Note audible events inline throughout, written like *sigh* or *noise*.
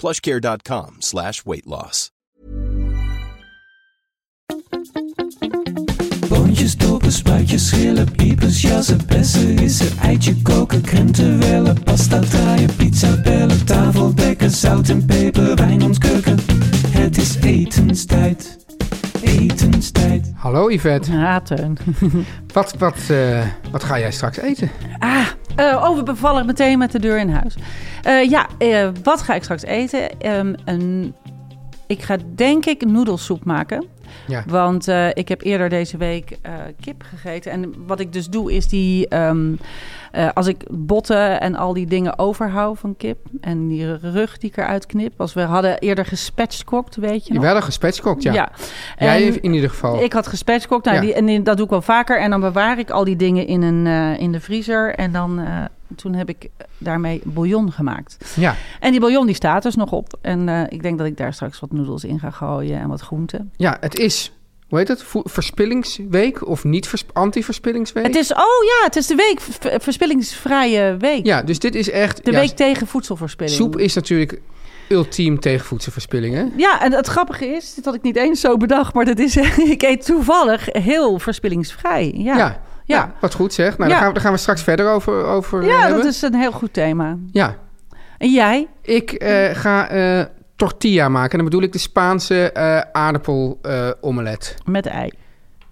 plushcare.com slash weight loss. Boontjes, dopen, spuitjes, schillen, piepers, jassen, bessen, rissen, eitje koken, krenten wellen, pasta draaien, pizza bellen, tafel dekken, zout en peper, wijn ontkurken. Het is etenstijd, etenstijd. Hallo Yvette. Ja, Teun. *laughs* Wat, wat, eh, wat ga jij straks eten? Ah, eh, oh, we bevallen meteen met de deur in huis. Eh, ja, eh, wat ga ik straks eten? Ehm, een, ik ga denk ik noedelsoep maken. Ja. Want eh, ik heb eerder deze week eh, kip gegeten. En wat ik dus doe is die... ehm, eh, als ik botten en al die dingen overhoud van kip... en die rug die ik eruit knip... als we hadden eerder gespatchcokt, weet je nog? Je wel een gespatchcokt, ja. Ja. Jij in ieder geval. Ik had gespatchcokt, nou, Ja. die, en die- dat doe ik wel vaker. En dan bewaar ik al die dingen in, een, in de vriezer. En dan, toen heb ik daarmee bouillon gemaakt. Ja, En die bouillon die staat dus nog op. En eh, ik denk dat ik daar straks wat noedels in ga gooien en wat groenten. ja, het is, hoe heet het? Verspillingsweek of niet vers- anti-verspillingsweek? Het is, oh ja, het is de week, verspillingsvrije week. Ja, dus dit is echt... De ja, week tegen voedselverspilling. Soep is natuurlijk ultiem tegen voedselverspilling, hè? Ja, en het grappige is, dit had ik niet eens zo bedacht, maar dat is, *laughs* ik eet toevallig heel verspillingsvrij. Ja, Ja. Ja. Nou, wat goed zeg. Nou, Ja. daar, gaan we, daar gaan we straks verder over, over Ja, hebben. dat is een heel goed thema. Ja, En jij? ik eh, ga eh, tortilla maken. En dan bedoel ik de Spaanse eh aardappel eh, omelet. Met ei.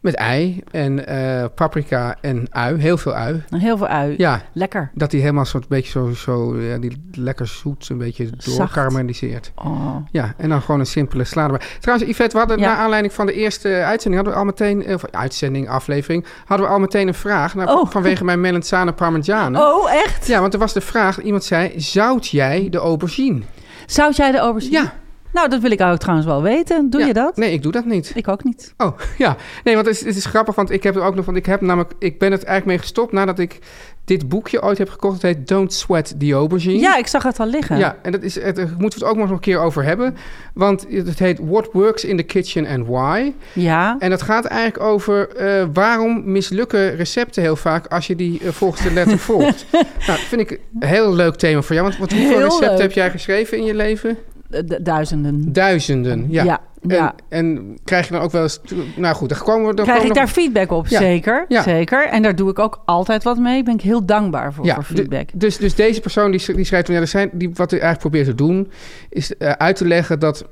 Met ei en eh, paprika en ui. Heel veel ui. Heel veel ui. Ja, Lekker. dat die helemaal zo'n beetje zo, zo ja, die lekker zoet, een beetje doorkaramelliseert. Oh. Ja, en dan gewoon een simpele erbij. Trouwens, Yvette, we hadden Ja. na aanleiding van de eerste uitzending, hadden we al meteen, eh, of uitzending, aflevering, hadden we al meteen een vraag. Nou, Oh. Vanwege mijn melenzane parmigiane. Oh, echt? Ja, want er was de vraag, iemand zei, zout jij de aubergine? Zout jij de aubergine? Ja. Nou, dat wil ik ook trouwens wel weten. Doe Ja. je dat? Nee, ik doe dat niet. Ik ook niet. Oh, *laughs* ja. Nee, want het is, het is grappig, want ik heb er ook nog, want ik heb namelijk, ik ben het eigenlijk mee gestopt nadat ik dit boekje ooit heb gekocht. Het heet Don't Sweat the Aubergine. Ja, ik zag het al liggen. Ja, en dat is, het, daar moeten we het ook nog een keer over hebben. Want het heet What Works in the Kitchen and Why. Ja. En dat gaat eigenlijk over eh, waarom mislukken recepten heel vaak als je die eh, volgens de letter volgt. *laughs* nou, dat vind ik een heel leuk thema voor jou. Want, want hoeveel Heel recepten leuk. heb jij geschreven in je leven? Eh, du- Duizenden. Duizenden, ja. Ja, ja. En, en krijg je dan ook wel eens... Nou goed, dan komen we... Krijg ik daar feedback op? Ja. Zeker, Ja. zeker. En daar doe ik ook altijd wat mee. Ben ik heel dankbaar voor, voor feedback. dus, dus deze persoon die, die schrijft... van, Ja, er zijn, die, wat hij eigenlijk probeert te doen... is eh, uit te leggen dat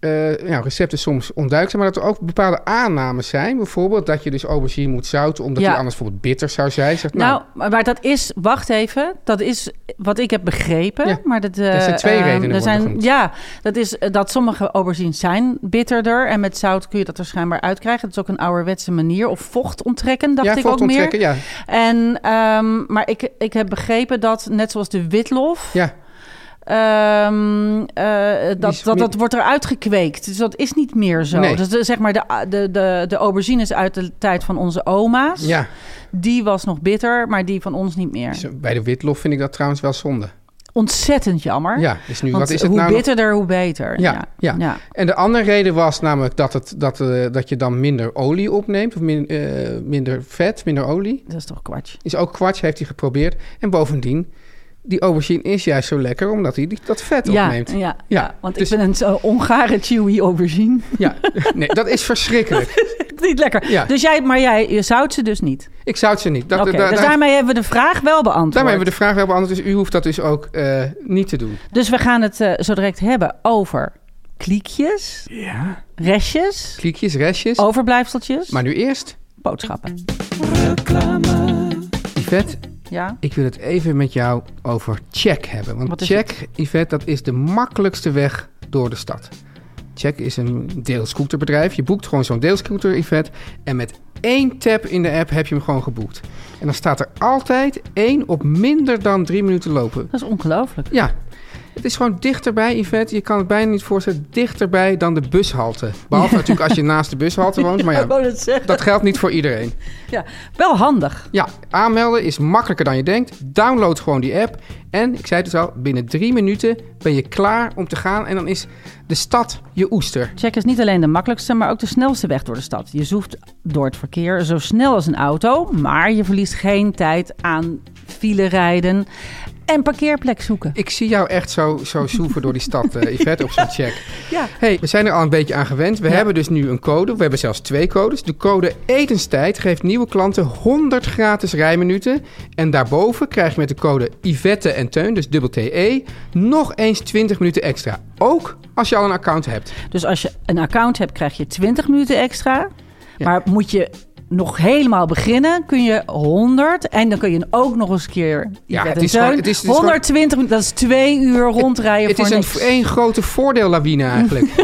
eh, ja, recepten soms onduidelijk zijn... maar dat er ook bepaalde aannames zijn. Bijvoorbeeld dat je dus aubergine moet zouten... omdat Ja. die anders bijvoorbeeld bitter zou zijn. Zegt, Nou, maar maar dat is, wacht even, dat is wat ik heb begrepen. Ja. Maar dat, eh, Er zijn twee ehm, redenen er worden zijn, genoemd. Ja, dat is eh, dat sommige aubergines zijn bitterder. En met zout kun je dat er schijnbaar uitkrijgen. Dat is ook een ouderwetse manier. Of vocht onttrekken, dacht ja, ik ook vocht meer. onttrekken, ja. En, ehm, maar ik, ik heb begrepen dat, net zoals de witlof... Ja, ehm, eh, dat, dat, dat wordt eruit gekweekt. Dus dat is niet meer zo. Nee. Dus de, zeg maar de, de, de, de aubergines uit de tijd van onze oma's... ja. die was nog bitter, maar die van ons niet meer. Bij de witlof vind ik dat trouwens wel zonde. Ontzettend jammer. Ja, dus nu, Want wat is het hoe nou nog? bitterder, hoe beter. Ja, ja. En de andere reden was namelijk dat, het, dat, eh, dat je dan minder olie opneemt. Of min- eh, minder vet, minder olie. Dat is toch kwats. Is ook kwarts, heeft hij geprobeerd. En bovendien, die aubergine is juist zo lekker... omdat hij dat vet Ja, opneemt. ja, Ja, ja, want dus- ik ben een zo ongare chewy aubergine. Ja, nee, dat is verschrikkelijk. *laughs* niet lekker. Ja. Dus jij, maar jij je zout ze dus niet. Ik zout ze niet. Dat, da- dus daar- daarmee hebben we de vraag wel beantwoord. daarmee hebben we de vraag wel beantwoord. Dus u hoeft dat dus ook eh, niet te doen. Dus we gaan het eh, zo direct hebben over kliekjes, Ja. restjes, Kliekjes, restjes. overblijfseltjes, Maar nu eerst, boodschappen. Yvette, Ja, ik wil het even met jou over Check hebben. Want Check, Yvette, dat is de makkelijkste weg door de stad. Check is een deelscooterbedrijf. Je boekt gewoon zo'n deelscooter, Yvette. En met één tap in de app heb je hem gewoon geboekt. En dan staat er altijd één op minder dan drie minuten lopen. dat is ongelooflijk. Ja, het is gewoon dichterbij, Yvette. Je kan het bijna niet voorstellen. Dichterbij dan de bushalte. Behalve *laughs* natuurlijk als je naast de bushalte woont. Maar ja, *laughs* dat geldt niet voor iedereen. Ja, wel handig. Ja, aanmelden is makkelijker dan je denkt. Download gewoon die app. En, ik zei het dus al, binnen drie minuten ben je klaar om te gaan. En dan is de stad je oester. Check is niet alleen de makkelijkste, maar ook de snelste weg door de stad. Je zoeft door het verkeer zo snel als een auto, maar je verliest geen tijd aan file rijden en parkeerplek zoeken. Ik zie jou echt zo, zo zoeven door die stad, eh Yvette, op zo'n check. *laughs* Ja. hey, we zijn er al een beetje aan gewend. We Ja. hebben dus nu een code. We hebben zelfs twee codes. De code etenstijd geeft nieuwe klanten 100 gratis rijminuten. En daarboven krijg je met de code Yvette en Teun, dus dubbel TE, nog eens 20 minuten extra. Ook als je al een account hebt. Dus als je een account hebt, krijg je 20 minuten extra. Ja. Maar moet je nog helemaal beginnen, kun je 100. En dan kun je ook nog eens een keer. Ja, het is gewoon- het is- het is gewoon- 120 minuten, dat is twee uur rondrijden Het voor is niks. een één grote voordeellawine eigenlijk. *laughs*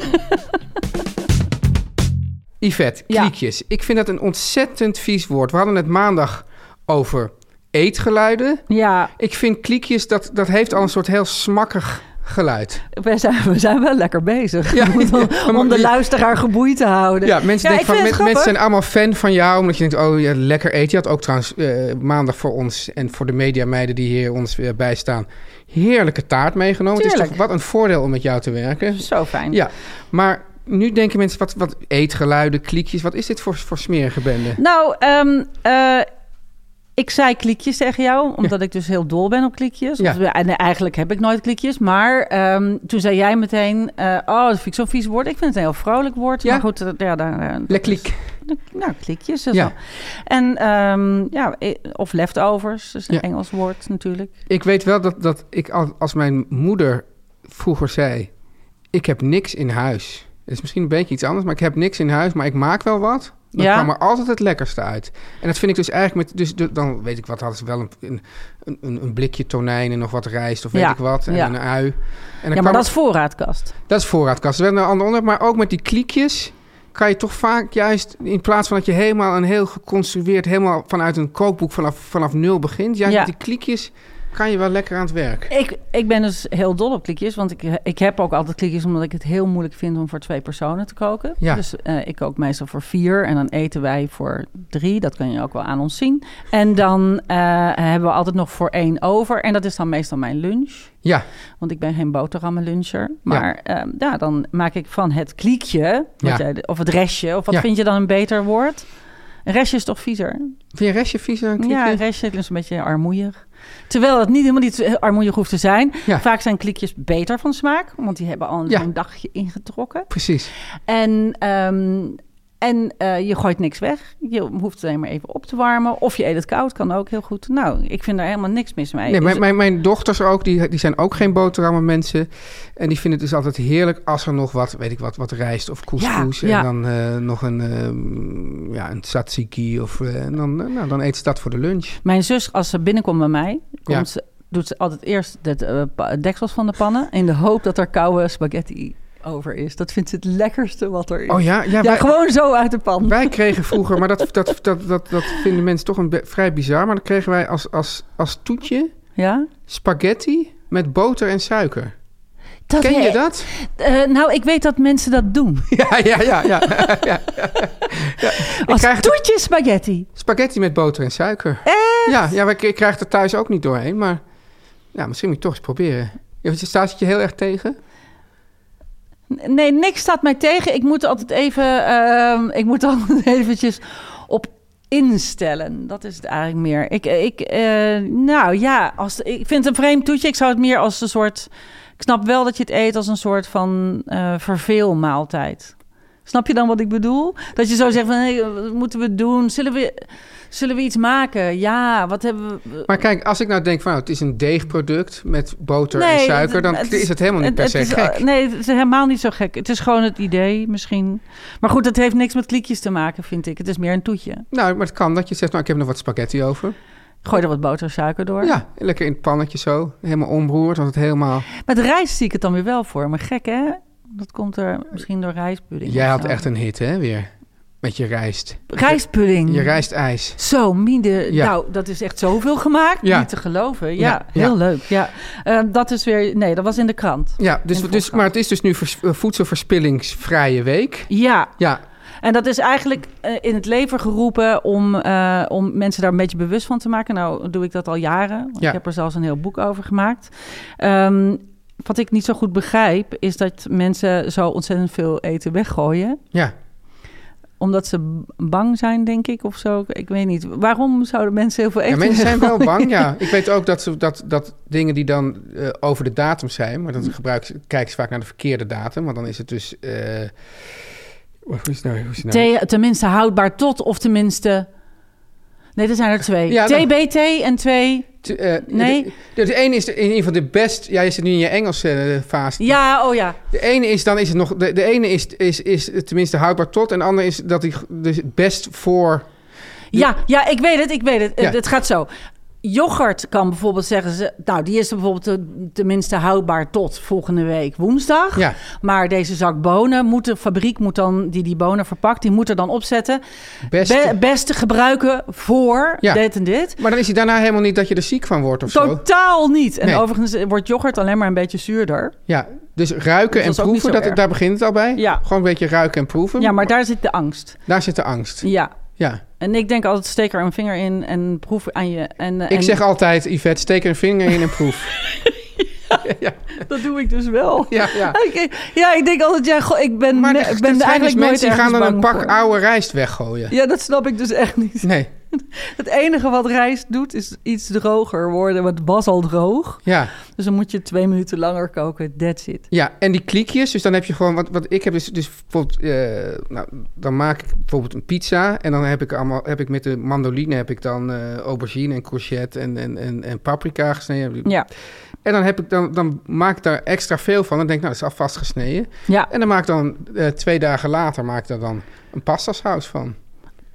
Yvette, Ja. kliekjes. Ik vind dat een ontzettend vies woord. We hadden het maandag over eetgeluiden. Ja, Ik vind kliekjes, dat, dat heeft al een soort heel smakkig geluid. we zijn, we zijn wel lekker bezig. Ja, *laughs* om, ja, om de luisteraar geboeid te houden. Ja, mensen, Ja, denken van, mensen zijn allemaal fan van jou. Omdat je denkt, oh ja, lekker eten. Je had ook trouwens eh, maandag voor ons en voor de mediameiden die hier ons weer bijstaan... heerlijke taart meegenomen. Het is toch wat een voordeel om met jou te werken. Zo fijn. Ja, maar nu denken mensen, wat, wat eetgeluiden, kliekjes... wat is dit voor, voor smerige bende? Nou, ehm, eh, ik zei klikjes tegen jou, omdat ik dus heel dol ben op klikjes. Ja. En eigenlijk heb ik nooit klikjes. Maar ehm, toen zei jij meteen, eh, oh, dat vind ik zo'n vies woord. Ik vind het een heel vrolijk woord. Ja? Maar goed, eh, ja, daar, eh, is- kliek. Nou, klikjes. Ja. wel. En, ehm, ja, eh, of leftovers, dat is een Ja. Engels woord natuurlijk. Ik weet wel dat, dat ik, al- als mijn moeder vroeger zei... ik heb niks in huis. Het is misschien een beetje iets anders, maar ik heb niks in huis... maar ik maak wel wat. Dan Ja. kwam er altijd het lekkerste uit. En dat vind ik dus eigenlijk met... Dus de- dan weet ik wat, hadden ze wel een, een, een, een blikje tonijn en nog wat rijst of weet Ja. ik wat. En Ja. een ui. En dan Ja, maar dat er- is voorraadkast. dat is voorraadkast. Dat is een ander onderwerp. Maar ook met die kliekjes kan je toch vaak juist... in plaats van dat je helemaal een heel geconstrueerd... helemaal vanuit een kookboek vanaf, vanaf nul begint... juist met die kliekjes kan je wel lekker aan het werk. Ik, ik ben dus heel dol op klikjes, want ik, ik heb ook altijd klikjes omdat ik het heel moeilijk vind om voor twee personen te koken. Ja. Dus eh, ik kook meestal voor vier en dan eten wij voor drie. Dat kan je ook wel aan ons zien. En dan eh, hebben we altijd nog voor één over en dat is dan meestal mijn lunch. Ja, Want ik ben geen boterhammenluncher. Maar ja. ja, dan maak ik van het kliekje, Ja. jij, of het restje, of wat Ja. vind je dan een beter woord? Een restje is toch viezer? vind je een restje kliekje? Ja, een restje is een beetje armoeig. Terwijl het niet helemaal niet zo armoeig hoeft te zijn. Ja. Vaak zijn klikjes beter van smaak, want die hebben al Ja. een dagje ingetrokken. Precies. En, ehm, en eh, je gooit niks weg. Je hoeft het alleen maar even op te warmen. Of je eet het koud, kan ook heel goed. Nou, ik vind daar helemaal niks mis mee. Nee, Dus- mijn, mijn, mijn dochters ook, die, die zijn ook geen boterhammen mensen. En die vinden het dus altijd heerlijk als er nog wat, weet ik wat, wat rijst of couscous. Ja, ja. En dan eh, nog een, ehm, ja, een tzatziki. Of, eh, en dan, nou, dan eet ze dat voor de lunch. Mijn zus, als ze binnenkomt bij mij, komt Ja. ze, doet ze altijd eerst de deksels van de pannen... in de hoop dat er koude spaghetti over is. Dat vindt ze het lekkerste wat er is. Oh ja? Ja, Ja, wij, gewoon zo uit de pan. wij kregen vroeger, maar dat, dat, dat, dat, dat vinden mensen toch een vrij bizar. Maar dan kregen wij als, als, als toetje Ja? spaghetti met boter en suiker. Dat Ken je dat? Eh, nou, ik weet dat mensen dat doen. *laughs* Ja, ja, ja. ja, *laughs* ja, ja. Ik Als het- toetje spaghetti. spaghetti met boter en suiker. Ja, ja wij, ik krijg er thuis ook niet doorheen, maar ja, misschien moet je toch eens proberen. Ja, Staat het je heel erg tegen? Nee, niks staat mij tegen. Ik moet altijd even, ehm, ik moet *laughs* altijd eventjes op instellen. Dat is het eigenlijk meer. Ik, ik eh, nou ja, als, ik vind het een vreemd toetje. Ik zou het meer als een soort. Ik snap wel dat je het eet als een soort van eh verveelmaaltijd. Snap je dan wat ik bedoel? Dat je zo zegt van, hey, wat moeten we doen? Zullen we, Zullen we iets maken? Ja, wat hebben we... Maar kijk, als ik nou denk van nou, het is een deegproduct met boter en suiker, dan het- is het helemaal niet per se is- gek. Nee, het is helemaal niet zo gek. Het is gewoon het idee misschien. Maar goed, het heeft niks met kliekjes te maken, vind ik. Het is meer een toetje. Nou, maar het kan dat je zegt, nou, ik heb nog wat spaghetti over. Gooi er wat boter en suiker door. Ja, lekker in het pannetje zo. Helemaal omroerd, want het helemaal... Met rijst zie ik het dan weer wel voor. Maar gek, hè? Dat komt er misschien door rijstpudding. Jij had echt een hit, hè, weer. Met je rijst. Rijstpudding. Je rijstijs. Zo, Miede. Ja. Nou, dat is echt zoveel gemaakt. Ja. Niet te geloven. Ja, Ja, heel leuk. Ja. Eh, dat is weer... Nee, dat was in de krant. Ja, dus, dus, maar het is dus nu vers- eh, voedselverspillingsvrije week. Ja, Ja, En dat is eigenlijk eh, in het leven geroepen om, eh, om mensen daar een beetje bewust van te maken. Nou doe ik dat al jaren. Ik heb er zelfs een heel boek over gemaakt. Ehm, wat ik niet zo goed begrijp, is dat mensen zo ontzettend veel eten weggooien. ja. Omdat ze bang zijn, denk ik, of zo. Ik weet niet. Waarom zouden mensen heel veel eten ja mensen zijn wel *laughs* bang, ja. Ik weet ook dat, ze, dat, dat dingen die dan eh, over de datum zijn... maar dan gebruiken ze, kijken ze vaak naar de verkeerde datum. Want dan is het dus... eh, hoe is het nou? Hoe is het nou? Te- tenminste houdbaar tot, of tenminste... Nee, er zijn er twee. Ja, dan- TBT en twee... Eh, Nee. De, de, ene is de, in ieder geval de best... Ja, je zit nu in je Engelse eh, fase. Ja, oh ja. De ene is dan is het nog... De, de ene is, is, is tenminste houdbaar tot... en de andere is dat hij dus best voor... Ja, ja, ik weet het, ik weet het. Ja. Het gaat zo. Yoghurt kan bijvoorbeeld zeggen ze, nou, die is er bijvoorbeeld te- tenminste houdbaar tot volgende week woensdag. Ja. Maar deze zak bonen moet de fabriek moet dan die die bonen verpakt, die moet er dan opzetten. Beste. Be- beste gebruiken voor Ja. dit en dit. Maar dan is hij daarna helemaal niet dat je er ziek van wordt of zo. Totaal niet. En Nee. overigens wordt yoghurt alleen maar een beetje zuurder. Ja, dus ruiken en proeven, dat, erg. daar begint het al bij. Ja. Gewoon een beetje ruiken en proeven. Ja, maar daar zit de angst. Daar zit de angst. Ja. Ja. En ik denk altijd, steek er een vinger in en proef aan je. En, Ik en zeg altijd, Yvette, steek er een vinger in en proef. *laughs* ja, dat doe ik dus wel. ja, ja. *laughs* Ik- Ja, ik denk altijd, ja, goh, ik ben, Maar ik er ben dus eigenlijk nooit mensen die gaan dan een pak voor. oude rijst weggooien. Ja, dat snap ik dus echt niet. Nee, *laughs* Het enige wat rijst doet, is iets droger worden. Want het was al droog. ja. Dus dan moet je twee minuten langer koken. That's it. Ja, en die kliekjes, dus dan heb je gewoon... Wat, wat ik heb dus, dus bijvoorbeeld... eh, nou, dan maak ik bijvoorbeeld een pizza... en dan heb ik, allemaal, heb ik met de mandoline heb ik dan eh, aubergine en courgette en, en, en, en paprika gesneden. Ja, En dan, heb ik dan, dan maak ik daar extra veel van. Dan denk ik, nou, dat is alvast gesneden. ja En dan maak ik dan eh, twee dagen later maak ik daar dan een pastasaus van.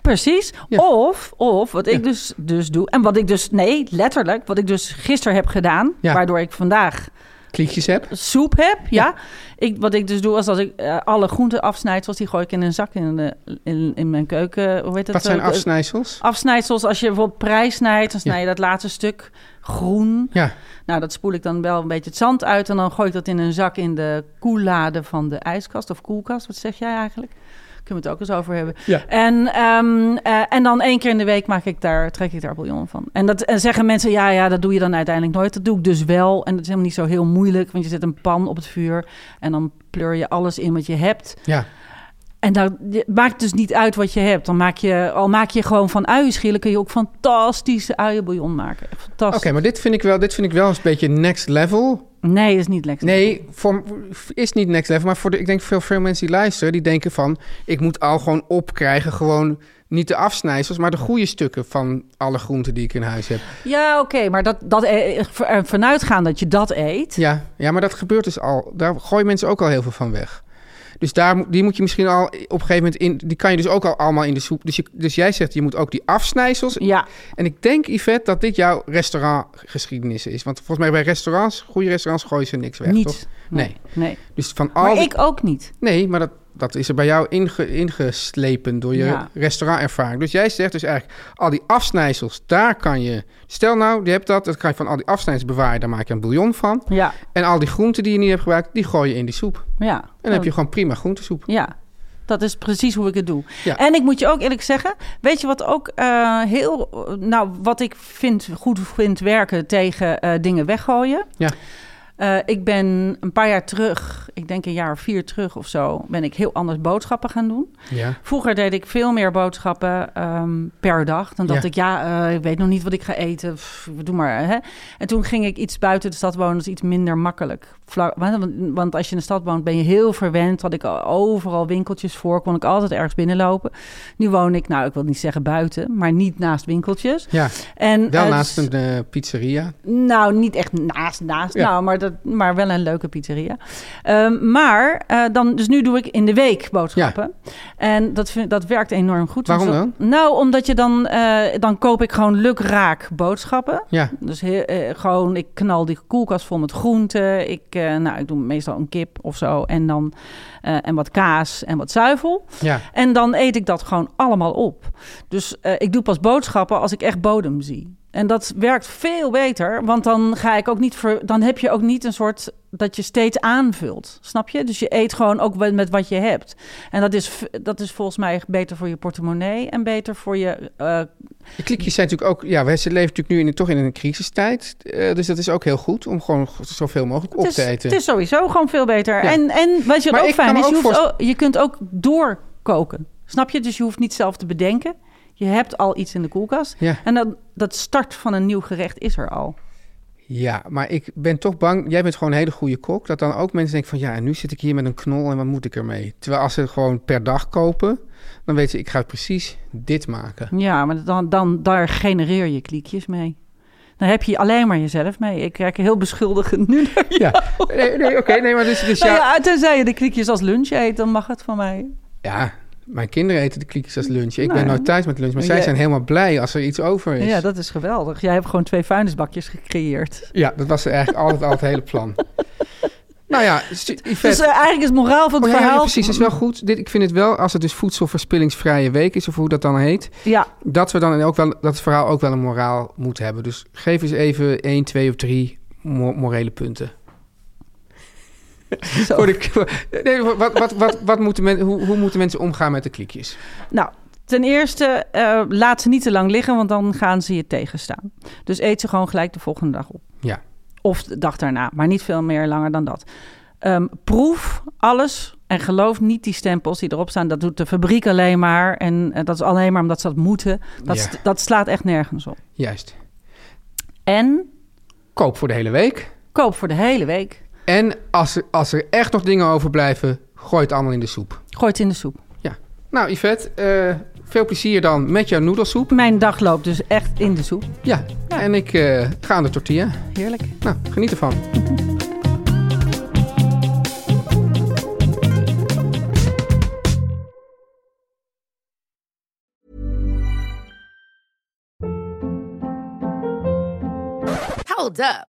Precies. Ja. Of, of wat ik Ja. dus, dus doe... En wat ik dus... Nee, letterlijk. Wat ik dus gisteren heb gedaan... Ja. Waardoor ik vandaag Kliekjes heb. soep heb, ja. Ik, wat ik dus doe, is dat ik eh, alle groenten afsnijdsels... die gooi ik in een zak in, de, in, in mijn keuken. Hoe heet dat? Wat zijn Eh, afsnijsels? Afsnijdsels, als je bijvoorbeeld prei snijdt... dan snij je dat laatste stuk groen. Ja, Nou, dat spoel ik dan wel een beetje het zand uit... en dan gooi ik dat in een zak in de koellade van de ijskast of koelkast. Wat zeg jij eigenlijk? Kunnen we het ook eens over hebben. Ja. En, ehm, eh, en dan één keer in de week maak ik daar, trek ik daar bouillon van. En dat en zeggen mensen, ja, ja, dat doe je dan uiteindelijk nooit. Dat doe ik dus wel. En dat is helemaal niet zo heel moeilijk, want je zet een pan op het vuur... en dan pleur je alles in wat je hebt. ja. En dan het maakt dus niet uit wat je hebt. Dan maak je, al maak je gewoon van uienschillen... kun je ook fantastische uienbouillon maken. Echt Oké, Fantastisch. maar dit vind, ik wel, dit vind ik wel een beetje next level. Nee, dat is niet lekker. Nee, voor, is niet next level. Maar voor de, ik denk veel, veel mensen die luisteren, die denken van... ik moet al gewoon opkrijgen, gewoon niet de afsnijsels... maar de goede stukken van alle groenten die ik in huis heb. Ja, oké, maar dat, dat eh, ervan uitgaan dat je dat eet. Ja, ja, maar dat gebeurt dus al. Daar gooien mensen ook al heel veel van weg. Dus daar, die moet je misschien al op een gegeven moment in... die kan je dus ook al allemaal in de soep. Dus, je, dus jij zegt, je moet ook die afsnijsels... Ja, En ik denk, Yvette, dat dit jouw restaurantgeschiedenis is. Want volgens mij bij restaurants, goede restaurants, gooien ze niks weg, niet. toch? Nee. nee. Dus van al Maar die- ik ook niet. Nee, maar dat, dat is er bij jou inge, ingeslepen door je Ja. restaurantervaring. Dus jij zegt dus eigenlijk, al die afsnijsels, daar kan je... Stel nou, je hebt dat, dat kan je van al die afsnijsels bewaren. Daar maak je een bouillon van. Ja, En al die groenten die je niet hebt gebruikt, die gooi je in die soep. En ja. dan heb je gewoon prima groentesoep. Ja, dat is precies hoe ik het doe. Ja. En ik moet je ook eerlijk zeggen, weet je wat ook eh, heel, nou wat ik vind goed vind werken tegen eh, dingen weggooien? Ja. Eh, ik ben een paar jaar terug, ik denk een jaar of vier terug of zo, ben ik heel anders boodschappen gaan doen. Ja. Vroeger deed ik veel meer boodschappen ehm, per dag. Dan dacht Ja. ik, ja, eh, ik weet nog niet wat ik ga eten. Pff, doe maar. Hè? En toen ging ik iets buiten de stad wonen, dus iets minder makkelijk. Vla- Want, want als je in de stad woont, ben je heel verwend. Had ik al overal winkeltjes voor, kon ik altijd ergens binnenlopen. Nu woon ik, nou, ik wil niet zeggen buiten, maar niet naast winkeltjes. ja, En, wel eh, naast een pizzeria. nou, niet echt naast, naast. Ja. Nou, maar, dat, maar wel een leuke pizzeria. Ehm, maar eh, dan, dus nu doe ik in de week boodschappen. En dat, vind, dat werkt enorm goed. Waarom Dus dan? Nou, omdat je dan, eh, dan koop ik gewoon lukraak boodschappen. Ja, Dus eh, gewoon, ik knal die koelkast vol met groenten. Ik, nou, ik doe meestal een kip of zo. En dan en wat kaas en wat zuivel. ja. En dan eet ik dat gewoon allemaal op. Dus ik doe pas boodschappen als ik echt bodem zie. En dat werkt veel beter, want dan ga ik ook niet ver, dan heb je ook niet een soort dat je steeds aanvult, snap je? Dus je eet gewoon ook wel met wat je hebt. En dat is, dat is volgens mij beter voor je portemonnee en beter voor je. eh, De klikjes zijn natuurlijk ook... Ja, wij leven natuurlijk nu in, toch in een crisistijd. eh, dus dat is ook heel goed om gewoon zoveel mogelijk op te eten. het is sowieso gewoon veel beter. Ja. En, en je wat Maar ook fijn is? Je, hoeft ook- je kunt ook doorkoken, snap je? Dus je hoeft niet zelf te bedenken. Je hebt al iets in de koelkast. Ja. En dan, dat start van een nieuw gerecht is er al. Ja, maar ik ben toch bang... Jij bent gewoon een hele goede kok. Dat dan ook mensen denken van... Ja, en nu zit ik hier met een knol en wat moet ik ermee? Terwijl als ze het gewoon per dag kopen... Dan weten ze, ik ga precies dit maken. Ja, maar dan, dan daar genereer je kliekjes mee. Dan heb je alleen maar jezelf mee. Ik kijk heel beschuldigend nu naar jou. Ja, nee, nee oké. nee, maar dus, dus Nou ja, ja, tenzij je de kliekjes als lunch eet, dan mag het van mij. ja, mijn kinderen eten de kliekjes als lunch. Ik Nou ben nooit thuis met lunch. Maar Maar zij jij- zijn helemaal blij als er iets over is. Ja, dat is geweldig. Jij hebt gewoon twee vuilnisbakjes gecreëerd. Ja, dat was eigenlijk *laughs* altijd al het hele plan. Nou ja, Yvette... Dus eh, eigenlijk is het moraal van het Oh ja, ja, verhaal... precies. Is wel goed. Dit, ik vind het wel, als het dus voedselverspillingsvrije week is, of hoe dat dan heet, Ja, dat we dan ook wel, dat het verhaal ook wel een moraal moet hebben. Dus geef eens even één, twee of drie mo- morele punten. *laughs* zo. Voor de, nee, wat, wat, wat, wat moeten men, hoe, hoe moeten mensen omgaan met de kliekjes? Nou, ten eerste, eh, laat ze niet te lang liggen, want dan gaan ze je tegenstaan. Dus eet ze gewoon gelijk de volgende dag op. Ja. Of de dag daarna, maar niet veel meer langer dan dat. Ehm, proef alles en geloof niet die stempels die erop staan. Dat doet de fabriek alleen maar. En eh, dat is alleen maar omdat ze dat moeten. Dat, Ja. st- dat slaat echt nergens op. Juist. En Koop voor de hele week. koop voor de hele week. En als er, als er echt nog dingen overblijven, gooi het allemaal in de soep. Gooi het in de soep. Ja. Nou, Yvette, eh, veel plezier dan met jouw noedelsoep. Mijn dag loopt dus echt in de soep. Ja, en ik eh, ga aan de tortilla. Heerlijk. Nou, geniet ervan. Hold up.